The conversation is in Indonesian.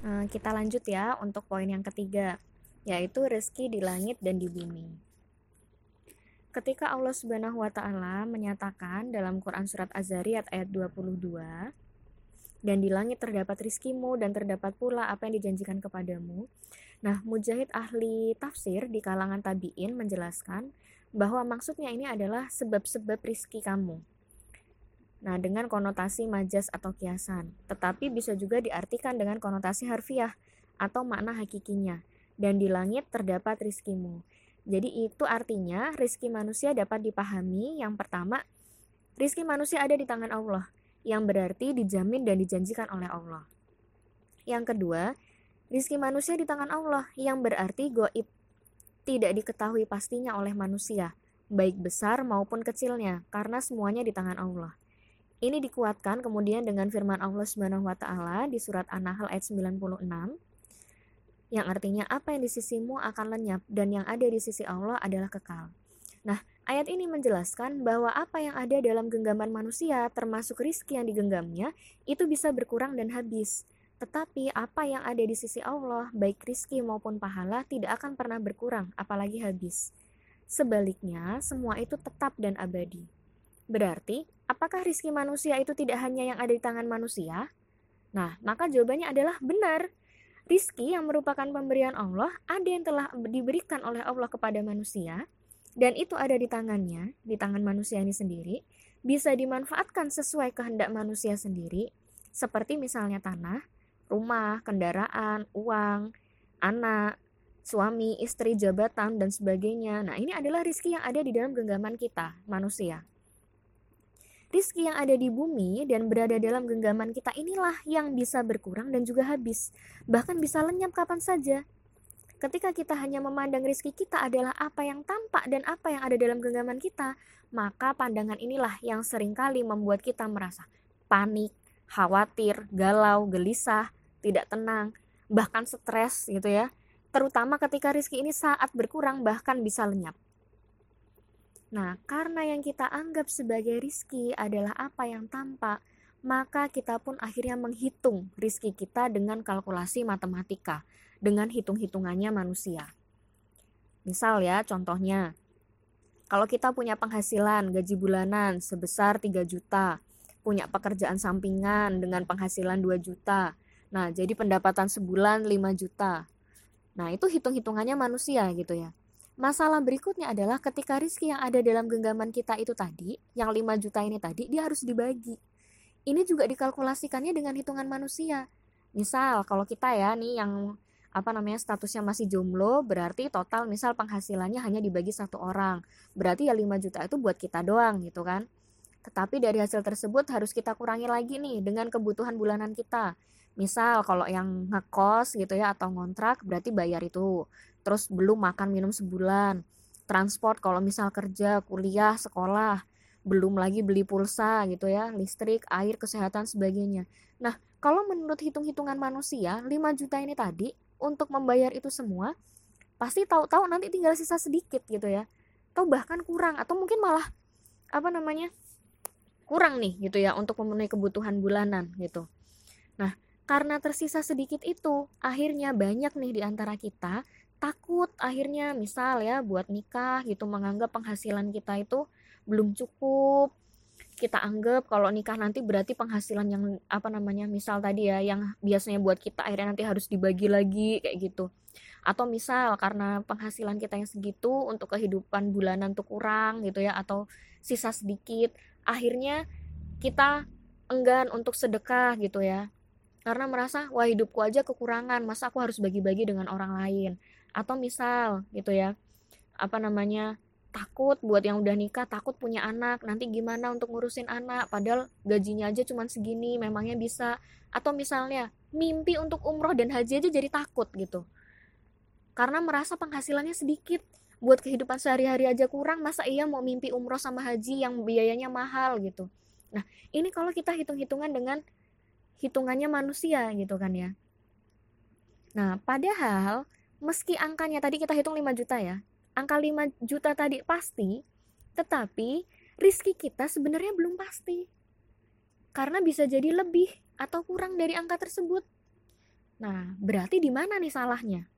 Nah, kita lanjut ya untuk poin yang ketiga, yaitu rezeki di langit dan di bumi. Ketika Allah Subhanahu wa taala menyatakan dalam Quran surat Az-Zariyat ayat 22, dan di langit terdapat rizkimu dan terdapat pula apa yang dijanjikan kepadamu. Nah, Mujahid ahli tafsir di kalangan tabi'in menjelaskan bahwa maksudnya ini adalah sebab-sebab rizki kamu. Nah, dengan konotasi majas atau kiasan, tetapi bisa juga diartikan dengan konotasi harfiah atau makna hakikinya. Dan di langit terdapat rizkimu. Jadi itu artinya rizki manusia dapat dipahami yang pertama, rizki manusia ada di tangan Allah, yang berarti dijamin dan dijanjikan oleh Allah. Yang kedua, rizki manusia di tangan Allah, yang berarti goib, tidak diketahui pastinya oleh manusia, baik besar maupun kecilnya, karena semuanya di tangan Allah. Ini dikuatkan kemudian dengan firman Allah Subhanahu wa taala di surat An-Nahl ayat 96 yang artinya apa yang di sisimu akan lenyap dan yang ada di sisi Allah adalah kekal. Nah, ayat ini menjelaskan bahwa apa yang ada dalam genggaman manusia termasuk rizki yang digenggamnya itu bisa berkurang dan habis. Tetapi apa yang ada di sisi Allah, baik rizki maupun pahala, tidak akan pernah berkurang, apalagi habis. Sebaliknya, semua itu tetap dan abadi. Berarti, apakah rizki manusia itu tidak hanya yang ada di tangan manusia? Nah, maka jawabannya adalah benar. Rizki yang merupakan pemberian Allah ada yang telah diberikan oleh Allah kepada manusia, dan itu ada di tangannya, di tangan manusia ini sendiri, bisa dimanfaatkan sesuai kehendak manusia sendiri, seperti misalnya tanah, rumah, kendaraan, uang, anak, suami, istri, jabatan, dan sebagainya. Nah, ini adalah rizki yang ada di dalam genggaman kita, manusia. Rizki yang ada di bumi dan berada dalam genggaman kita inilah yang bisa berkurang dan juga habis, bahkan bisa lenyap kapan saja. Ketika kita hanya memandang rizki kita adalah apa yang tampak dan apa yang ada dalam genggaman kita, maka pandangan inilah yang sering kali membuat kita merasa panik, khawatir, galau, gelisah, tidak tenang, bahkan stres gitu ya. Terutama ketika rizki ini saat berkurang bahkan bisa lenyap. Nah, karena yang kita anggap sebagai rizki adalah apa yang tampak, maka kita pun akhirnya menghitung rizki kita dengan kalkulasi matematika, dengan hitung-hitungannya manusia. Misal ya, contohnya, kalau kita punya penghasilan gaji bulanan sebesar 3 juta, punya pekerjaan sampingan dengan penghasilan 2 juta, nah jadi pendapatan sebulan 5 juta. Nah, itu hitung-hitungannya manusia gitu ya. Masalah berikutnya adalah ketika rizki yang ada dalam genggaman kita itu tadi, yang 5 juta ini tadi, dia harus dibagi. Ini juga dikalkulasikannya dengan hitungan manusia. Misal, kalau kita ya nih yang apa namanya statusnya masih jomblo, berarti total misal penghasilannya hanya dibagi satu orang. Berarti ya 5 juta itu buat kita doang gitu kan. Tetapi dari hasil tersebut harus kita kurangi lagi nih dengan kebutuhan bulanan kita. Misal kalau yang ngekos gitu ya atau ngontrak berarti bayar itu terus belum makan minum sebulan. Transport kalau misal kerja kuliah sekolah belum lagi beli pulsa gitu ya listrik air kesehatan sebagainya. Nah kalau menurut hitung-hitungan manusia 5 juta ini tadi untuk membayar itu semua pasti tahu-tahu nanti tinggal sisa sedikit gitu ya. Atau bahkan kurang atau mungkin malah apa namanya kurang nih gitu ya untuk memenuhi kebutuhan bulanan gitu. Nah karena tersisa sedikit itu akhirnya banyak nih di antara kita takut akhirnya misal ya buat nikah gitu menganggap penghasilan kita itu belum cukup kita anggap kalau nikah nanti berarti penghasilan yang apa namanya misal tadi ya yang biasanya buat kita akhirnya nanti harus dibagi lagi kayak gitu. Atau misal karena penghasilan kita yang segitu untuk kehidupan bulanan tuh kurang gitu ya atau sisa sedikit akhirnya kita enggan untuk sedekah gitu ya karena merasa wah hidupku aja kekurangan masa aku harus bagi-bagi dengan orang lain? Atau misal gitu ya apa namanya takut buat yang udah nikah takut punya anak nanti gimana untuk ngurusin anak? Padahal gajinya aja cuma segini memangnya bisa? Atau misalnya mimpi untuk umroh dan haji aja jadi takut gitu. Karena merasa penghasilannya sedikit buat kehidupan sehari-hari aja kurang masa iya mau mimpi umroh sama haji yang biayanya mahal gitu. Nah ini kalau kita hitung-hitungan dengan hitungannya manusia gitu kan ya nah padahal meski angkanya tadi kita hitung 5 juta ya, angka 5 juta tadi pasti, tetapi rizki kita sebenarnya belum pasti. Karena bisa jadi lebih atau kurang dari angka tersebut. Nah, berarti di mana nih salahnya?